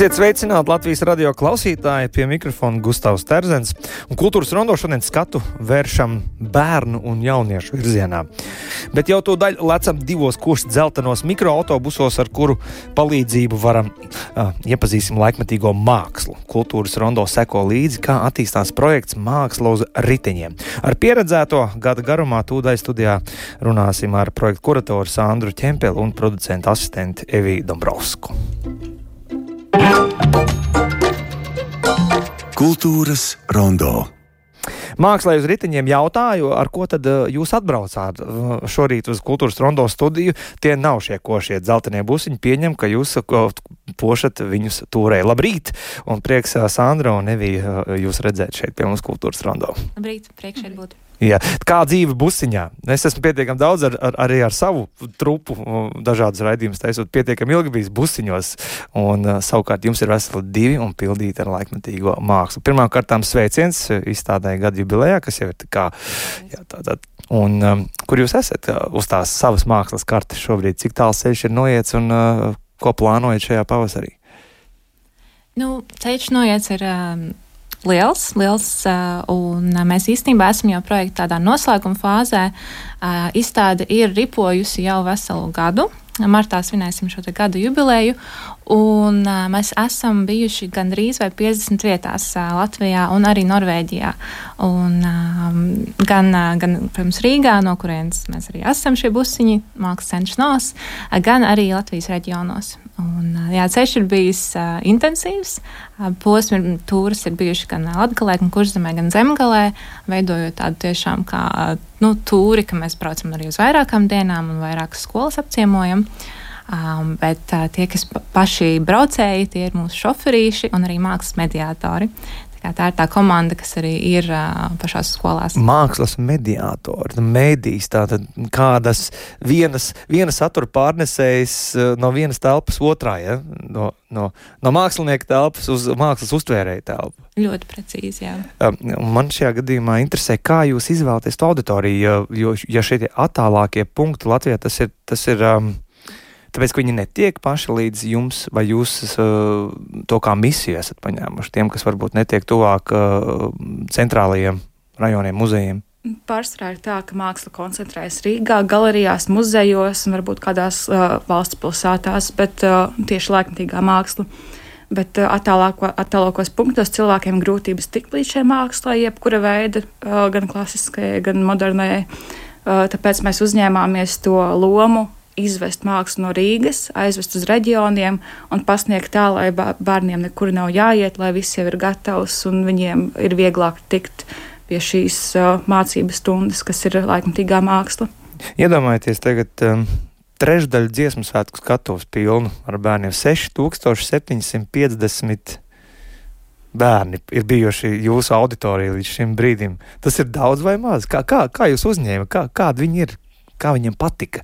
Esiet sveicināti Latvijas radio klausītāji, pie mikrofona Gustavs Terzens. Kultūras rondo šodien skatu vēršam bērnu un jauniešu virzienā. Bet jau to daļu lecam divos kursus dzeltenos mikroautobusos, ar kuru palīdzību varam uh, iepazīsim laikmetīgo mākslu. Kultūras rondo seko līdzi, kā attīstās projekts Māksla uz riteņiem. Ar pieredzēto gada garumā tūdaļ studijā runāsim ar projektu kuratoru Sandru Čempeli un producentu asistentu Eviju Dombrovsku. Kultūras rondo. Mākslā uz riteņiem jautāju, ar ko tad uh, jūs atbraucāt uh, šorīt uz kultūras rondo studiju. Tie nav šie košie dzeltenie busiņi. Pieņem, ka jūs uh, pošat viņus turē. Labrīt! Un prieks Sandra un Evija jūs redzēt šeit pie mums kultūras rondo. Labrīt, priekš šeit būt. Jā. Kā dzīve busiņā? Es esmu pietiekami daudz ar, ar, arī ar savu trupu, dažādas raidījumus taisot, pietiekami ilgi bijis busiņos. Un, uh, savukārt jums ir veseli divi un pildīti ar laikmetīgo mākslu. Pirmkārt, sveiciens izstādē gada jubilejā, kas jau ir kā. Jā, tā, tā, un, um, kur jūs esat uh, uz tās savas mākslas kartes šobrīd? Cik tāls ceļš ir noiets un uh, ko plānojat šajā pavasarī? Nu, ceļš noiets ir. Um liels, liels un mēs īstenībā esam jau projekta tādā noslēguma fāzē. Izstāde ir ripojusi jau veselu gadu. Martā svinēsim šo gada jubileju, un uh, mēs esam bijuši gandrīz vai 50 vietās uh, Latvijā un arī Norvēģijā. Un, um, gan, uh, gan, protams, Rīgā, no kurienes mēs arī esam šie busiņi, mākslas cenšanos, uh, gan arī Latvijas reģionos. Un, jā, ceļš ir bijis uh, intensīvs. Uh, posmi tūris ir bijuši gan Latvijā, gan Kurzemē, gan Zemgalē, veidojot tādu tiešām kā nu, tūri, ka mēs braucam arī uz vairākām dienām un vairākas skolas apciemojam. Um, bet uh, tie, kas paši braucēji, tie ir mūsu šoferīši un arī mākslas mediātori. Tā, tā ir tā komanda, kas arī ir uh, pašās skolās. Mākslas mediātori, nu, mēdīs, tātad kādas vienas, vienas satura pārnesējas uh, no vienas telpas otrā, ja? no, no, no mākslinieka telpas uz mākslas uztvērēju telpu. Ļoti precīzi, jā. Um, man šajā gadījumā interesē, kā jūs izvēlaties to auditoriju, jo, jo šie attālākie punkti Latvijā tas ir. Tas ir um, Tāpēc, ka viņi netiek paši līdz jums, vai jūs uh, to kā misiju esat paņēmuši tiem, kas varbūt netiek tuvāk uh, centrālajiem rajoniem, muzejiem. Pārsvarā ir tā, ka māksla koncentrējas Rīgā, galerijās, muzejos un varbūt kādās uh, valsts pilsētās, bet uh, tieši laikmatīgā māksla. Bet uh, attālāko, attālākos punktos cilvēkiem grūtības tikt līdz šai mākslai, jebkura veida, uh, gan klasiskajai, gan modernajai. Uh, tāpēc mēs uzņēmāmies to lomu izvest mākslu no Rīgas, aizvest uz reģioniem un pasniegt tā, lai bērniem nekur nav jāiet, lai viss jau ir gatavs un viņiem ir vieglāk tikt pie šīs mācības stundas, kas ir laikmatīgā māksla. Iedomājieties, tagad um, trešdaļa dziesmu svētku skatuves pilnu ar bērniem 6750 bērni ir bijuši jūsu auditorijā līdz šim brīdim. Tas ir daudz vai maz? Kā, kā, kā jūs uzņēmat, kā, kādi viņi ir, kā viņiem patika?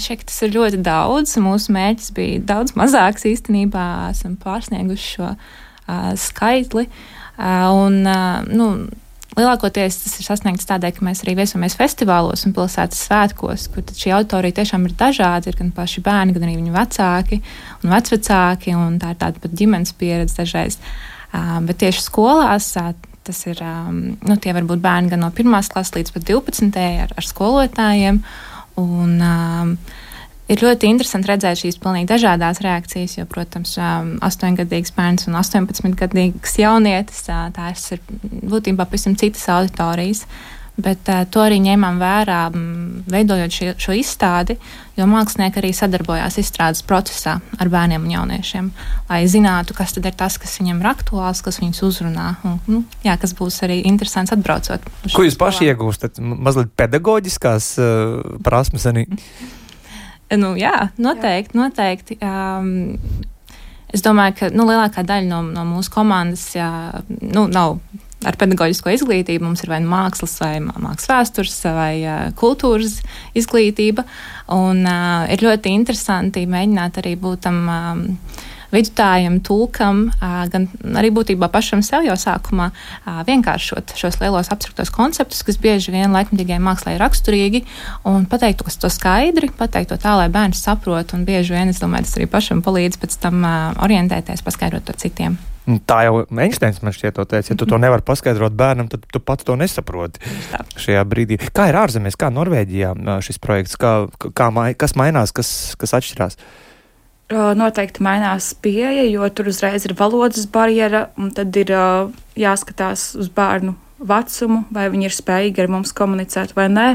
Šeit tas ir ļoti daudz. Mūsu mērķis bija daudz mazāks īstenībā. Esam pārsnieguši šo uh, skaitli. Uh, un, uh, nu, Lielākoties tas ir sasniegts tādēļ, ka mēs arī viesojamies festivālos un pilsētas svētkos, kur šī auditorija tiešām ir dažāda. Ir gan paši bērni, gan arī viņu vecāki un vecvecāki, un tā ir tāda pat ģimenes pieredze dažreiz. Uh, bet tieši skolās uh, tas ir, um, nu, tie var būt bērni gan no 1. klases līdz pat 12. ar, ar skolotājiem. Uh, Un, um, Ir ļoti interesanti redzēt šīs pilnīgi dažādas reakcijas, jo, protams, um, 8-gadīgs bērns un 18-gadīgs jaunietis tās ir būtībā pavisam citas auditorijas. Bet uh, to arī ņēmām vērā, veidojot šie, šo izstādi, jo mākslinieki arī sadarbojās izstrādes procesā ar bērniem un jauniešiem, lai zinātu, kas tad ir tas, kas viņiem ir aktuāls, kas viņus uzrunā, un nu, jā, kas būs arī interesants atbraucot. Ko jūs paši iegūstat? Mazliet pedagoģiskās uh, prasmes arī? Nu, jā, noteikti. Jā. noteikti. Um, es domāju, ka nu, lielākā daļa no, no mūsu komandas jā, nu, nav ar pedagoģisko izglītību. Mums ir vai nu mākslas, vai mākslas vēstures, vai kultūras izglītība. Un, uh, ir ļoti interesanti mēģināt arī būt tam. Um, vidutājam, tulkam, gan arī būtībā pašam sev jau sākumā vienkāršot šos lielos abstraktos konceptus, kas bieži vien laikmatīgai mākslā ir raksturīgi, un pateikt to skaidri, pateikt to tā, lai bērns saprot, un bieži vien, es domāju, tas arī pašam palīdz pēc tam orientēties, paskaidrot to citiem. Tā jau Einsteins man šķiet, to teica. Ja tu to nevari paskaidrot bērnam, tad tu pats to nesaproti šajā brīdī. Kā ir ārzemēs, kā Norvēģijā šis projekts, kā, kā kas mainās, kas, kas atšķirās? Noteikti mainās pieeja, jo tur uzreiz ir valodas barjera, un tad ir jāskatās uz bērnu vecumu, vai viņi ir spējīgi ar mums komunicēt vai nē.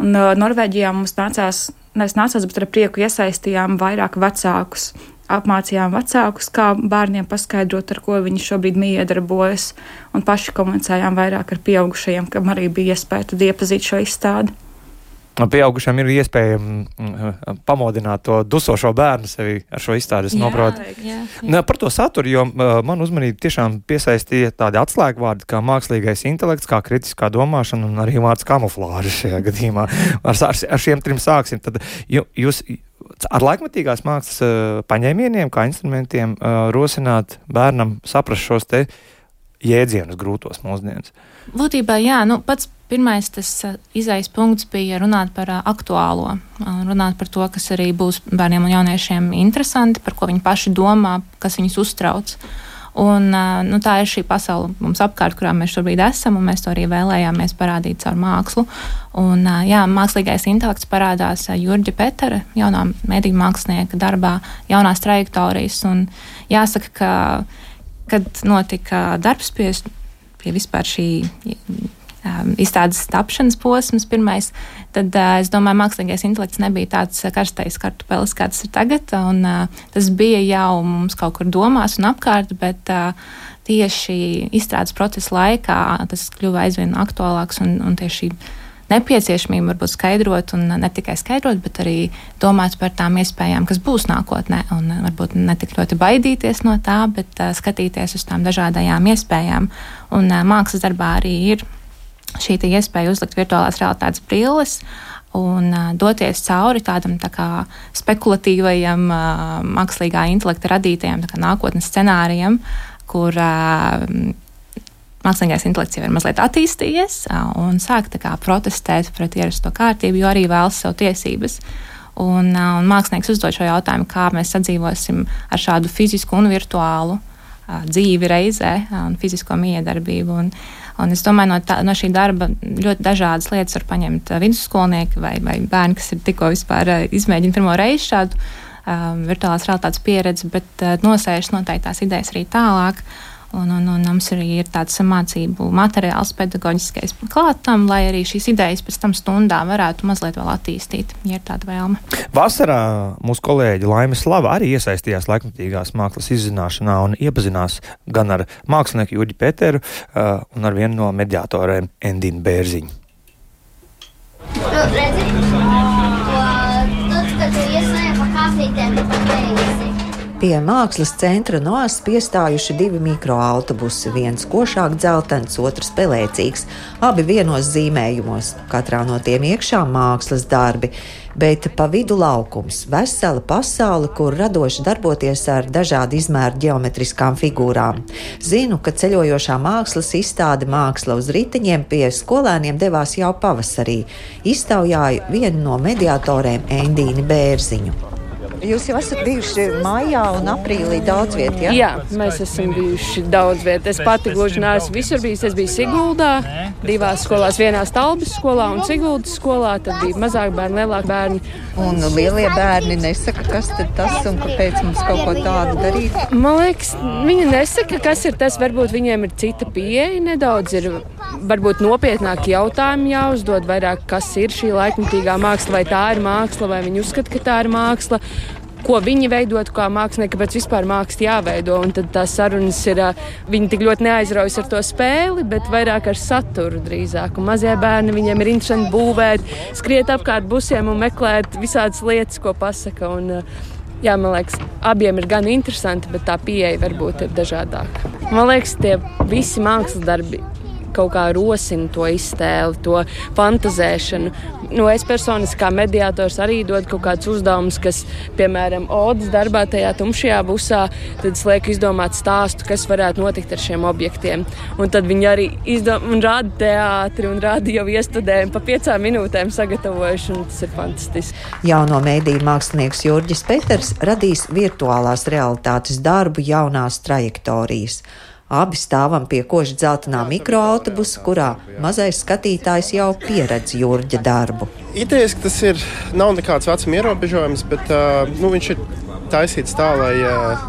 Un Norvēģijā mums nācās, nevis nācās, bet ar prieku iesaistījām vairāk vecākus apmācījām vecākus, kā bērniem paskaidrot, ar ko viņi šobrīd miedarbojas, un paši komunicējām vairāk ar pieaugušajiem, kam arī bija iespēja iepazīt šo izstādi. Pieaugušam ir iespēja mm, pamodināt to dusošo bērnu sevi ar šo izstādi. Par to saturu, jo man uzmanību tiešām piesaistīja tādi atslēgvārdi kā mākslīgais intelekts, kā kritiskā domāšana un arī vārds kamuflāža šajā gadījumā. Ar, ar, ar šiem trim sāksim. Tad jūs, ar laikmatīgās mākslas uh, paņēmieniem, kā instrumentiem, uh, rosināt bērnam saprast šos te jēdzienus grūtos mūsdienas? Būtībā, jā, nu, pats pirmais tas izais punkts bija runāt par aktuālo, runāt par to, kas arī būs bērniem un jauniešiem interesanti, par ko viņi paši domā, kas viņus uztrauc. Uh, Un, nu, tā ir šī pasaule mums apkārt, kurā mēs šobrīd esam, un mēs to arī vēlējāmies parādīt caur mākslu. Un, jā, mākslīgais intelekts parādās Jurģa Petera, jaunā mediju mākslinieka darbā, jaunās trajektorijas. Un jāsaka, ka, kad notika darbs pie, pie vispār šī izstādes tapšanas posms, pirmais, tad es domāju, mākslīgais intelekts nebija tāds karstais kartupelis, kāds ir tagad. Un, tas bija jau mums kaut kur domās un apkārt, bet tieši izstrādes procesa laikā tas kļuva aizvien aktuālāks un, un tieši nepieciešamība varbūt skaidrot, un ne tikai skaidrot, bet arī domāt par tām iespējām, kas būs nākotnē. Un varbūt ne tik ļoti baidīties no tā, bet uh, skatīties uz tām dažādajām iespējām. Un uh, mākslas darbā arī ir šī iespēja uzlikt virtuālās realitātes brilles un uh, doties cauri tādam tā kā, spekulatīvajam, uh, mākslīgā intelekta radītajam kā, nākotnes scenārijam, kur uh, mākslīgais intelekts jau ir mazliet attīstījies uh, un sāk kā, protestēt pret ierasto kārtību, jo arī vēlas savu tiesības. Un, uh, un mākslinieks uzdod šo jautājumu, kā mēs sadzīvosim ar šādu fizisku un virtuālu uh, dzīvi reizē uh, un fizisko miedarbību. Un, uh, Un es domāju, no, tā, no šī darba ļoti dažādas lietas var paņemt uh, vidusskolnieki vai, vai bērni, kas ir tikko vispār uh, izmēģinājuši pirmo reizi šādu um, virtuālās realitātes pieredzi, bet uh, nosēžas noteikti tās idejas arī tālāk. Uh, Un, un, un mums arī ir tāds mācību materiāls, pedagoģiskais klātam, lai arī šīs idejas pēc tam stundā varētu mazliet vēl attīstīt, ja ir tāda vēlme. Vasarā mūsu kolēģi Laima Slava arī iesaistījās laikmatīgās mākslas izzināšanā un iepazinās gan ar mākslinieku Juģi Peteru, uh, un ar vienu no mediatoriem Endinu Bērziņu. Nu, redzi, Pie mākslas centra noas piestājuši divi mikroautobusi, viens košāk dzeltens, otrs pelēcīgs, abi vienos zīmējumos, katrā no tiem iekšā mākslas darbi, bet pa vidu laukums, vesela pasaule, kur radoši darboties ar dažādu izmēru geometriskām figūrām. Zinu, ka ceļojošā mākslas izstāde Māksla uz riteņiem pie skolēniem devās jau pavasarī. Iztaujāju vienu no mediatoriem Endīni Bērziņu. Jūs jau esat bijuši maijā un aprīlī daudz vietā. Ja? Jā, mēs esam bijuši daudz vietā. Es pati gluži neesmu visur bijis. Es biju Siguldā, divās skolās, vienā Stalbas skolā un Siguldas skolā. Tad bija mazāk bērni, lielāki bērni. Un lielie bērni nesaka, kas tas un kāpēc mums kaut ko tādu darīt. Man liekas, viņi nesaka, kas ir tas. Varbūt viņiem ir cita pieeja nedaudz. Ir varbūt nopietnāki jautājumi jāuzdod, vairāk kas ir šī laikmatīgā māksla, vai tā ir māksla, vai viņi uzskata, ka tā ir māksla ko viņi veidot, kā mākslinieki, kāpēc vispār māksla jāveido. Un tad tās sarunas ir, viņi tik ļoti neaizraujas ar to spēli, bet vairāk ar saturu drīzāk. Un mazie bērni viņiem ir interesanti būvēt, skriet apkārt busiem un meklēt visādas lietas, ko pasaka. Un, Jā, man liekas, abiem ir gan interesanti, bet tā pieeja varbūt ir dažādāka. Man liekas, tie visi mākslas darbi kaut kā rosina to iztēli, to fantazēšanu. Nu, es personiski kā mediātors arī dodu kaut kādus uzdevumus, kas, piemēram, Odas darbā tajā tumšajā busā, tad es lieku izdomāt stāstu, kas varētu notikt ar šiem objektiem. Un tad viņi arī izdomā un rāda teātri un rāda jau iestudējumu pa piecām minūtēm sagatavojuši, un tas ir fantastiski. Jauno mēdīju mākslinieks Jurģis Peters radīs virtuālās realitātes darbu jaunās trajektorijas. Abi stāvam pie koša dzeltenā mikroautobusa, kurā mazais skatītājs jau pieredz Jurģa darbu. Idejas, ka tas ir, nav nekāds vecuma ierobežojums, bet nu, viņš ir taisīts tā, lai,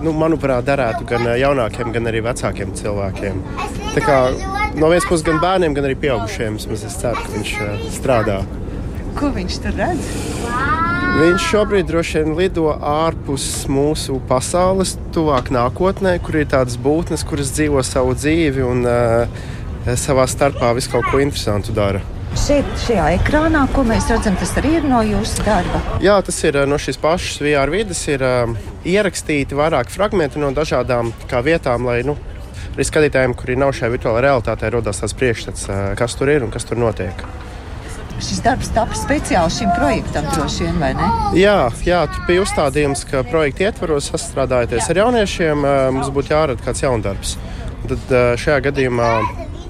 nu, manuprāt, derētu gan jaunākiem, gan arī vecākiem cilvēkiem. Tā kā no vienas puses gan bērniem, gan arī pieaugušiem. Es ceru, ka viņš strādā. Ko viņš tur redz? Viņš šobrīd droši vien lido ārpus mūsu pasaules, tuvāk nākotnē, kur ir tādas būtnes, kuras dzīvo savu dzīvi un uh, savā starpā visu kaut ko interesantu dara. Šeit, šajā ekrānā, ko mēs redzam, tas arī ir no jūsu darba. Jā, tas ir no šīs pašas VR vidas. Ir uh, ierakstīti vairāki fragmenti no dažādām vietām, lai nu, arī skatītājiem, kuri nav šajā virtuālajā realitātē, radās tāds priekšstats, uh, kas tur ir un kas tur notiek šis darbs tapu speciāli šim projektam, droši vien, vai ne? Jā, jā tur bija uzstādījums, ka projekta ietvaros sastrādājoties ar jauniešiem, mums būtu jārada kāds jaundarbs. Tad šajā gadījumā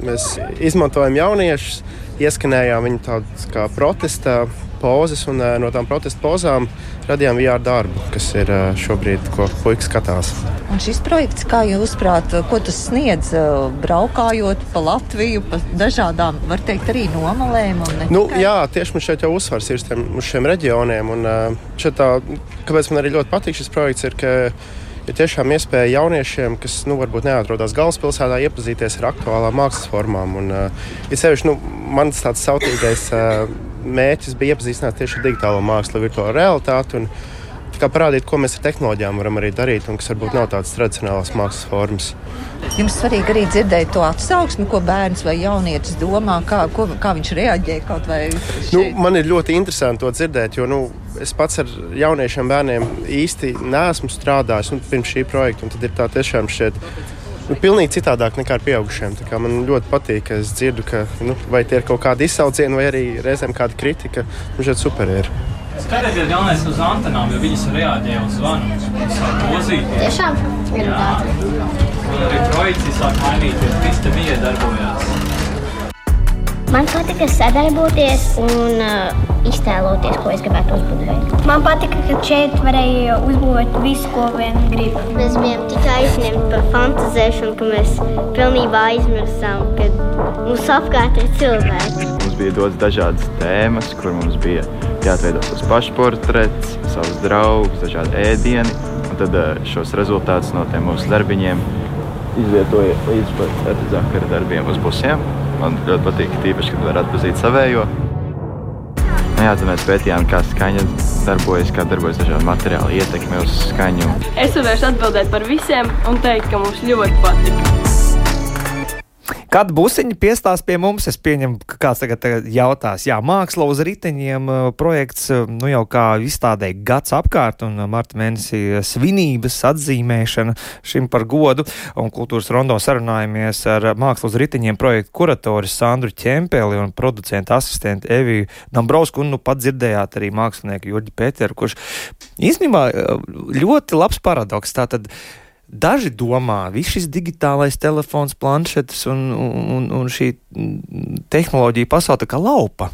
mēs izmantojam jauniešus, ieskanējām viņu tādas kā protesta pozas, un no tām protesta pozām radījām VR darbu, kas ir šobrīd, ko puikas skatās. Un šis projekts, kā jūs prāt, ko tas sniedz, braukājot pa Latviju, pa dažādām, var teikt, arī nomalēm? Nu, tikai... jā, tieši mums šeit jau uzsvars ir tiem, uz šiem reģioniem, un tā, kāpēc man arī ļoti patīk šis projekts, ir, ka ir tiešām iespēja jauniešiem, kas nu, varbūt neatrodas galvaspilsētā, iepazīties ar aktuālām mākslas formām. Un, uh, ir sevišķi nu, mans tāds sautīgais uh, mērķis bija iepazīstināt tieši ar digitālo mākslu, virtuālo realitāti. Un, kā parādīt, ko mēs ar tehnoloģijām varam arī darīt, un kas varbūt nav tādas tradicionālas mākslas formas. Jums svarīgi arī dzirdēt to atsauksmi, ko bērns vai jaunietis domā, kā, ko, kā viņš reaģē kaut vai. Šeit. Nu, man ir ļoti interesanti to dzirdēt, jo nu, es pats ar jauniešiem bērniem īsti neesmu strādājis nu, pirms šī projekta, un tad ir tā tiešām šeit. Nu, pilnīgi citādāk nekā ar pieaugušiem. Man ļoti patīk, ka es dzirdu, ka vai nu, tie ir kaut kādi izsaucieni, vai arī reizēm kāda kritika. Nu, šeit super ir. Skatieties, galvenais uz antenām, jo viņas reaģē uz zvanu. Viņas sāk grozīties. Tiešām? Jā. Un arī projekts sāk mainīties, viss te bija darbojās. Man patika sadarboties un uh, iztēloties, ko es gribētu uzbūvēt. Man patika, ka šeit varēja uzbūvēt visu, ko vien grib. Mēs bijām tik aizņemti par fantazēšanu, ka mēs pilnībā aizmirsām, ka mums apkārt ir cilvēki. Mums bija dots dažādas tēmas, kur mums bija jāatveido savs pašportrets, savus draugus, dažādi ēdieni. Un tad eh, šos rezultātus no tiem mūsu darbiņiem izvietoja līdz pat zakara darbiem uz busiem. Man ļoti patīk, tīpaši, kad var atpazīt savējo. Jā, tad mēs pētījām, kā skaņa darbojas, kā darbojas dažādi materiāli, ietekme uz skaņu. Es varēšu atbildēt par visiem un teikt, ka mums ļoti patika. Kad busiņi piestās pie mums, es pieņemu, ka kāds tagad jautās, jā, māksla uz riteņiem projekts, nu jau kā izstādē gads apkārt un marta mēnesī svinības atzīmēšana šim par godu. Un kultūras rondo sarunājamies ar māksla uz riteņiem projektu kuratoru Sandru Ķempeli un producentu asistentu Eviju Dambrausku un nu pat dzirdējāt arī mākslinieku Jurģi Peteru, kurš īstenībā ļoti labs paradoks. Tātad, Daži domā, ka šis digitālais telefons, planšetes un, un, un šī tehnoloģija pasaule kā laupa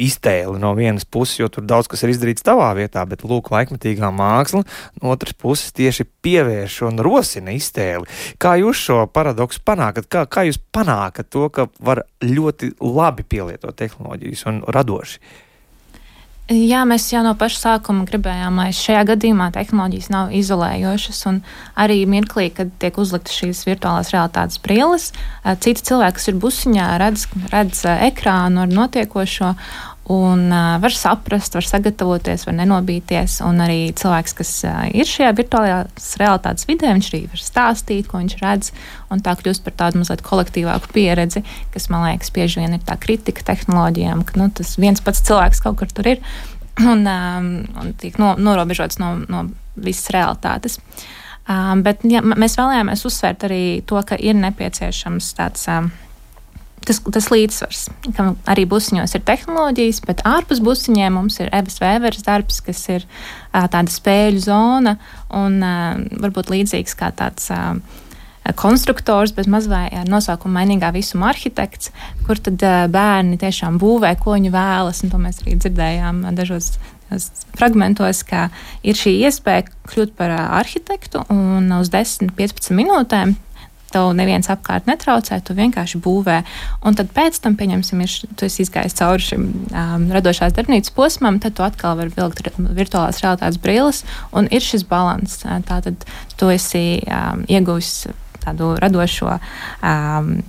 iztēli no vienas puses, jo tur daudz kas ir izdarīts tavā vietā, bet lūk, laikmetīgā māksla no otras puses tieši pievērš un rosina iztēli. Kā jūs šo paradoksu panākat? Kā, kā jūs panākat to, ka var ļoti labi pielietot tehnoloģijas un radoši? Jā, mēs jau no paša sākuma gribējām, lai šajā gadījumā tehnoloģijas nav izolējošas. Arī mirklī, kad tiek uzliktas šīs virtuālās realitātes brilles, citi cilvēki, kas ir busiņā, redz, redz ekrānu ar notiekošo. Un uh, var saprast, var sagatavoties, var nenobīties. Un arī cilvēks, kas uh, ir šajā virtuālajās realitātes vidē, viņš arī var stāstīt, ko viņš redz. Un tā kļūst par tādu mazliet kolektīvāku pieredzi, kas man liekas, bieži vien ir tā kritika tehnoloģijām, ka nu, tas viens pats cilvēks kaut kur tur ir un, um, un tiek no, norobežots no, no visas realitātes. Um, bet ja, mēs vēlējāmies uzsvērt arī to, ka ir nepieciešams tāds. Um, tas, tas līdzsvars, ka arī busiņos ir tehnoloģijas, bet ārpus busiņiem mums ir Evas Vēveres darbs, kas ir uh, tāda spēļu zona un uh, varbūt līdzīgs kā tāds. Uh, konstruktors, bet mazliet ar nosaukumu mainīgā visuma arhitekts, kur tad uh, bērni tiešām būvē, ko viņi vēlas. To mēs arī dzirdējām dažos fragmentos, ka ir šī iespēja kļūt par arhitektu un uz 10, 15 minūtēm tev neviens apkārt netraucē, tu vienkārši būvē. Un tad pēc tam, pieņemsim, ir, tu esi izgājis cauri šim um, radošās darbnīcas posmam, tad tu atkal vari vilkt virtuālās realitātes brilles, un ir šis balans. Tātad tu esi um, ieguvis tādu radošo. Um,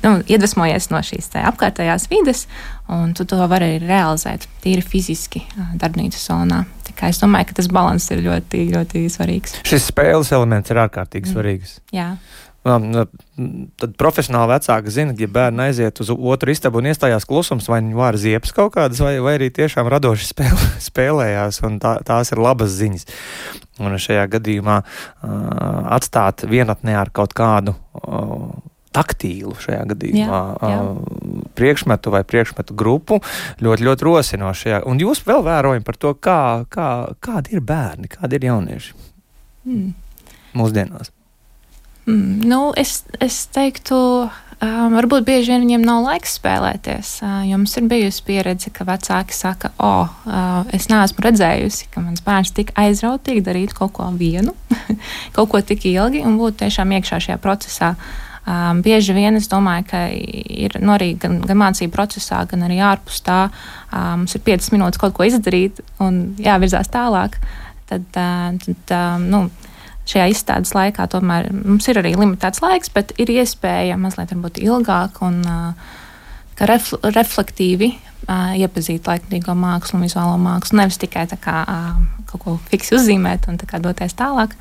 nu, iedvesmojies no šīs apkārtējās vides, un tu to vari arī realizēt tīri fiziski darbnīcas zonā. Es domāju, ka tas līdzsvars ir ļoti, ļoti svarīgs. Šis spēles elements ir ārkārtīgi mm. svarīgs. Jā. Tad profesionāli vecāki zina, ja bērni aiziet uz otru istabu un iestājās klusums, vai viņi var ziepes kaut kādas, vai, vai arī tiešām radoši spēlē, spēlējās, un tā, tās ir labas ziņas. Un šajā gadījumā uh, atstāt vienatnē ar kaut kādu uh, taktīlu šajā gadījumā. Jā, jā. Priekšmetu vai priekšmetu grupu ļoti, ļoti rosinoši. Jā. Un jūs vēl vērojat par to, kā, kā, kādi ir bērni, kādi ir jaunieši mm. mūsdienās. Mm, nu, es, es teiktu, um, varbūt bieži vien viņiem nav laiks spēlēties. Uh, jums ir bijusi pieredze, ka vecāki saka, o, oh, uh, es neesmu redzējusi, ka mans bērns tik aizrautīgi darītu kaut ko vienu, kaut ko tik ilgi un būtu tiešām iekšā šajā procesā. Um, bieži vien es domāju, ka ir nu, arī gan, gan mācību procesā, gan arī ārpus tā. Um, mums ir 5 minūtes kaut ko izdarīt un jāvirzās tālāk. Tad, uh, tad uh, nu, šajā izstādes laikā tomēr mums ir arī limitēts laiks, bet ir iespēja mazliet ilgāk un refl reflektīvi iepazīt laikmatīgo mākslu un vizuālo mākslu. Nevis tikai kā, kaut ko fiksi uzzīmēt un doties tālāk.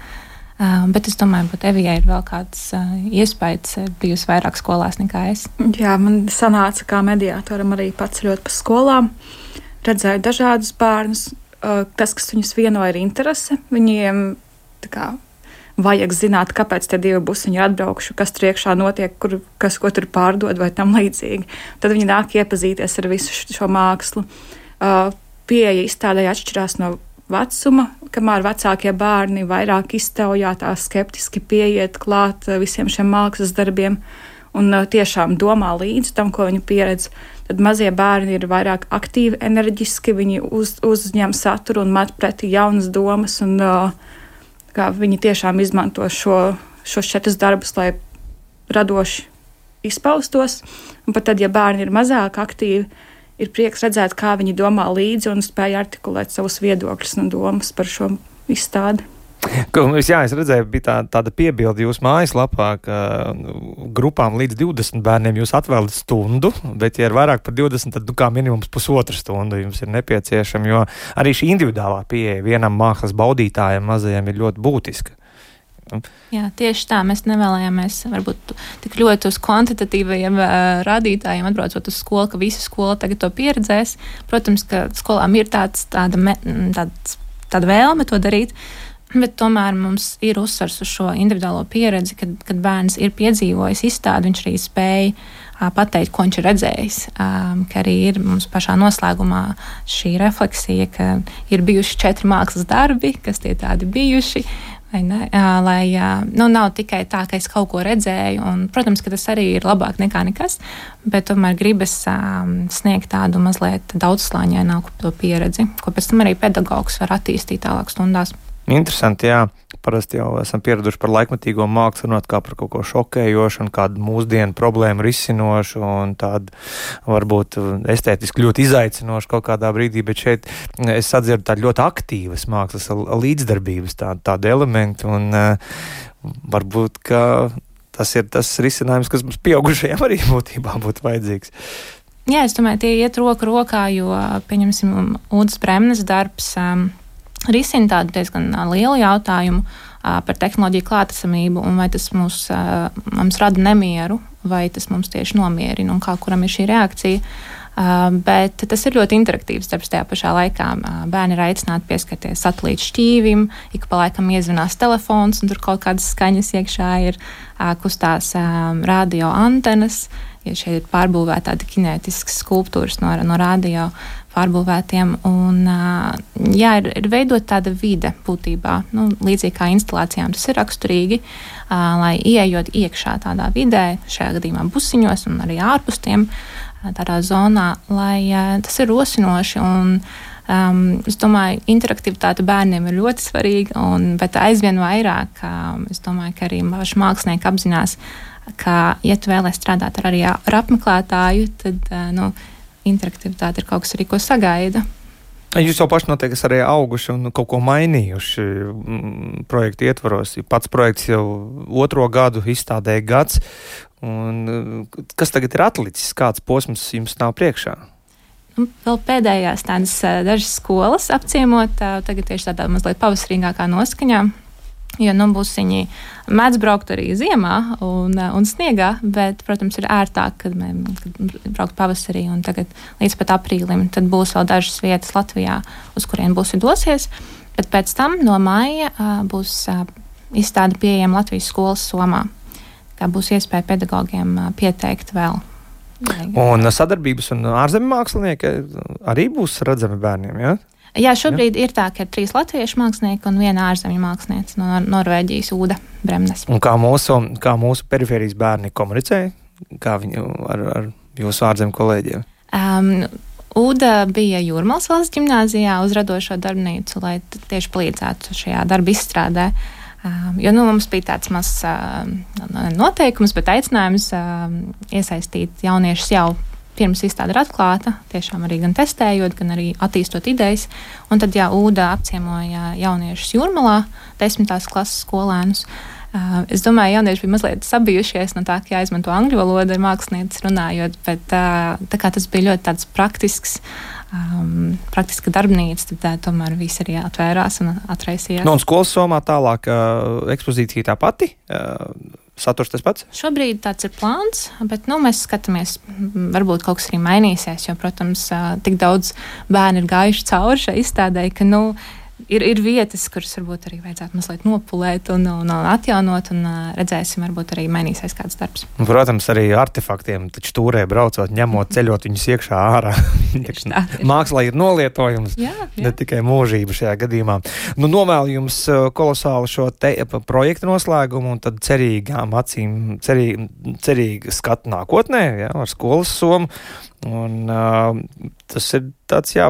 Bet es domāju, ka Evijai ir vēl kāds iespējas bijusi vairāk skolās nekā es. Jā, man sanāca kā mediātoram arī pats ļoti pa skolām. Redzēju dažādus bērnus. Tas, kas viņus vieno, ir interese. Viņiem kā, vajag zināt, kāpēc tie divi busiņi ir atbraukuši, kas tur iekšā notiek, kur, kas ko tur pārdod vai tam līdzīgi. Tad viņi nāk iepazīties ar visu šo mākslu. Uh, pieeja izstādē atšķirās no vecuma, kamēr vecākie bērni vairāk iztaujā tā skeptiski pieiet klāt uh, visiem šiem mākslas darbiem un uh, tiešām domā līdzi tam, ko viņi pieredz. Tad mazie bērni ir vairāk aktīvi, enerģiski, viņi uz, uzņem saturu un met pretī jaunas domas. Un, uh, Viņi tiešām izmanto šo, šos četrus darbus, lai radoši izpaustos. Un pat tad, ja bērni ir mazāk aktīvi, ir prieks redzēt, kā viņi domā līdzi un spēj artikulēt savus viedokļus un domas par šo izstādi. Jā, es redzēju, bija tā, tāda piebilde jūsu mājaslapā, ka nu, grupām līdz 20 bērniem jūs atvēlat stundu, bet, ja ir vairāk par 20, tad nu, kā minimums pusotra stunda jums ir nepieciešama, jo arī šī individuālā pieeja vienam mākslas baudītājam mazajam ir ļoti būtiska. Jā, tieši tā. Mēs nevēlējāmies varbūt tik ļoti uz kvantitatīvajiem uh, rādītājiem atbraucot uz skolu, ka visa skola tagad to pieredzēs. Protams, ka skolām ir tāds, tāda, me, tāds, tāda vēlme to darīt. Uh, Bet tomēr mums ir uzsvars uz šo individuālo pieredzi, kad, kad bērns ir piedzīvojis izstādi, viņš arī spēja uh, pateikt, ko viņš ir redzējis. Um, ka arī ir mums pašā noslēgumā šī refleksija, ka ir bijuši četri mākslas darbi, kas tie tādi bijuši. Ne, lai nu, nav tikai tā, ka es kaut ko redzēju, un, protams, ka tas arī ir labāk nekā nekas, bet tomēr gribas um, sniegt tādu mazliet daudzslāņaināku pieredzi, ko pēc tam arī pedagogs var attīstīt tālāk stundās. Interesanti, jā. Parasti jau esam pieraduši par laikmatīgo mākslu, runāt kā par kaut ko šokējošu, un kādu mūsdienu problēmu risinošu, un tādu varbūt estētiski ļoti izaicinošu kaut kādā brīdī, bet šeit es sadzirdu tādu ļoti aktīvas mākslas līdzdarbības tādu, tādu elementu, un uh, varbūt, ka tas ir tas risinājums, kas mums pieaugušajiem arī būtībā būtu vajadzīgs. Jā, es domāju, tie iet roku rokā, jo, pieņemsim, Udas Bremnes darbs. Um, risina tādu diezgan lielu jautājumu par tehnoloģiju klātesamību un vai tas mums, mums rada nemieru, vai tas mums tieši nomierina un kā kuram ir šī reakcija. Uh, bet tas ir ļoti interaktīvs darbs tajā pašā laikā. Uh, bērni ir aicināti pieskarties satelīta šķīvim, ik pa laikam iezvanās telefons, un tur kaut kādas skaņas iekšā ir, uh, kustās radio antenas. ja šeit ir pārbūvēti tādi kinētiskas skulptūras no, no radio pārbūvētiem. Un, jā, ir, ir veidot tāda vide būtībā, nu, līdzīgi kā instalācijām tas ir raksturīgi, lai ieejot iekšā tādā vidē, šajā gadījumā busiņos un arī ārpus tiem, tādā zonā, lai tas ir rosinoši. Un, Um, es domāju, interaktivitāte bērniem ir ļoti svarīga, un, bet aizvien vairāk um, es domāju, ka arī mākslinieki apzinās, ka, ja tu vēlēsies strādāt ar, arī ar apmeklētāju, tad uh, nu, interaktivitāte ir kaut kas arī, ko sagaida. Jūs jau paši noteikti esat arī auguši un kaut ko mainījuši mm, projektu ietvaros. Pats projekts jau otro gadu izstādēja gads. Un, kas tagad ir atlicis? Kāds posms jums nav priekšā? Nu, vēl pēdējās tādas dažas skolas apciemot, tagad tieši tādā mazliet pavasarīgākā noskaņā. Jo nu, būsiņi mēdz braukt arī ziemā un, un sniegā, bet, protams, ir ērtāk, kad mēs braukt pavasarī un tagad līdz pat aprīlim. Tad būs vēl dažas vietas Latvijā, uz kurien būs dosies. Bet pēc tam no māja būs izstāde pieejama Latvijas skolas somā. Kā būs iespēja pedagogiem pieteikt vēl Un sadarbības un ārzemju mākslinieki arī būs redzami bērniem. Ja? Jā, šobrīd ja? ir tā, ka ir trīs latviešu mākslinieki un viena ārzemju mākslinieca no Norvēģijas, Uda Bremnes. Un kā mūsu, kā mūsu perifērijas bērni komunicē, kā viņi ar, ar jūsu ārzemju kolēģiem? Um, Uda bija Jūrmālas valsts gimnājā uz radošo darbnīcu, lai tieši palīdzētu šajā darba izstrādē. Uh, Jo nu, mums bija tāds mazs noteikums, bet aicinājums iesaistīt jauniešus jau pirms izstāde ir atklāta, tiešām arī gan testējot, gan arī attīstot idejas. Un tad, ja Ūda apciemoja jauniešus jūrmalā, desmitās klases skolēnus, Uh, es domāju, ka jaunieši bija mazliet sabijušies no tā, ka jāizmanto angļu valoda ar mākslinieces runājot, bet uh, tas bija ļoti praktisks. Um, praktiska darbnīca, tad tā, tomēr viss arī atvērās un atraisījās. No nu, un skolas somā tālāk uh, ekspozīcija tā pati. Uh, Saturs tas pats? Šobrīd tāds ir plāns, bet nu, mēs skatāmies, varbūt kaut kas arī mainīsies. Jo, protams, tik daudz bērnu ir gājuši cauri šai izstādē, ka nu, ir, ir vietas, kuras varbūt arī vajadzētu mazliet nopulēt un, un, un atjaunot, un redzēsim, varbūt arī mainīsies kāds darbs. Un, protams, arī artefaktiem, taču tūrē braucot, ņemot, ceļot viņus iekšā ārā. Mākslā ir nolietojums, jā, jā. ne tikai mūžība šajā gadījumā. Nu, novēlu jums kolosālu šo projektu noslēgumu un tad cerīgām acīm, cerī, cerīgu skatu nākotnē, jā, ar skolas somu. Un, uh, tas ir tāds, jā,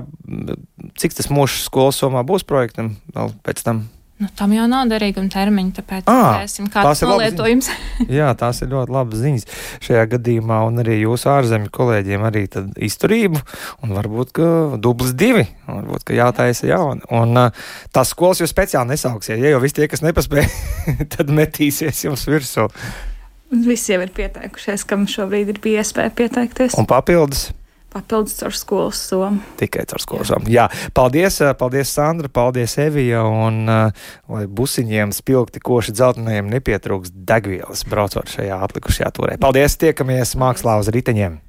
cik tas mūžs skolas somā būs projektam vēl pēc tam. Nu, tam jau nav derīguma termiņa, tāpēc redzēsim, kāds ir nolietojums. Jā, tās ir ļoti labas ziņas šajā gadījumā, un arī jūsu ārzemju kolēģiem arī izturību, un varbūt, ka dublis divi, varbūt, ka jātaisa jauni. Un uh, tās skolas jūs speciāli nesauksiet, ja jau visi tie, kas nepaspēja, tad metīsies jums virsū. Visi jau ir pieteikušies, kam šobrīd ir bija iespēja pieteikties. Un papildus? Papildus caur skolas somu. Tikai caur skolas somu. Jā, paldies, eh, paldies Sandra, paldies Evija, un uh, lai busiņiem spilgti koši dzeltenajiem nepietrūks degvielas braucot šajā atlikušajā turē. Paldies, tiekamies mākslā uz riteņiem!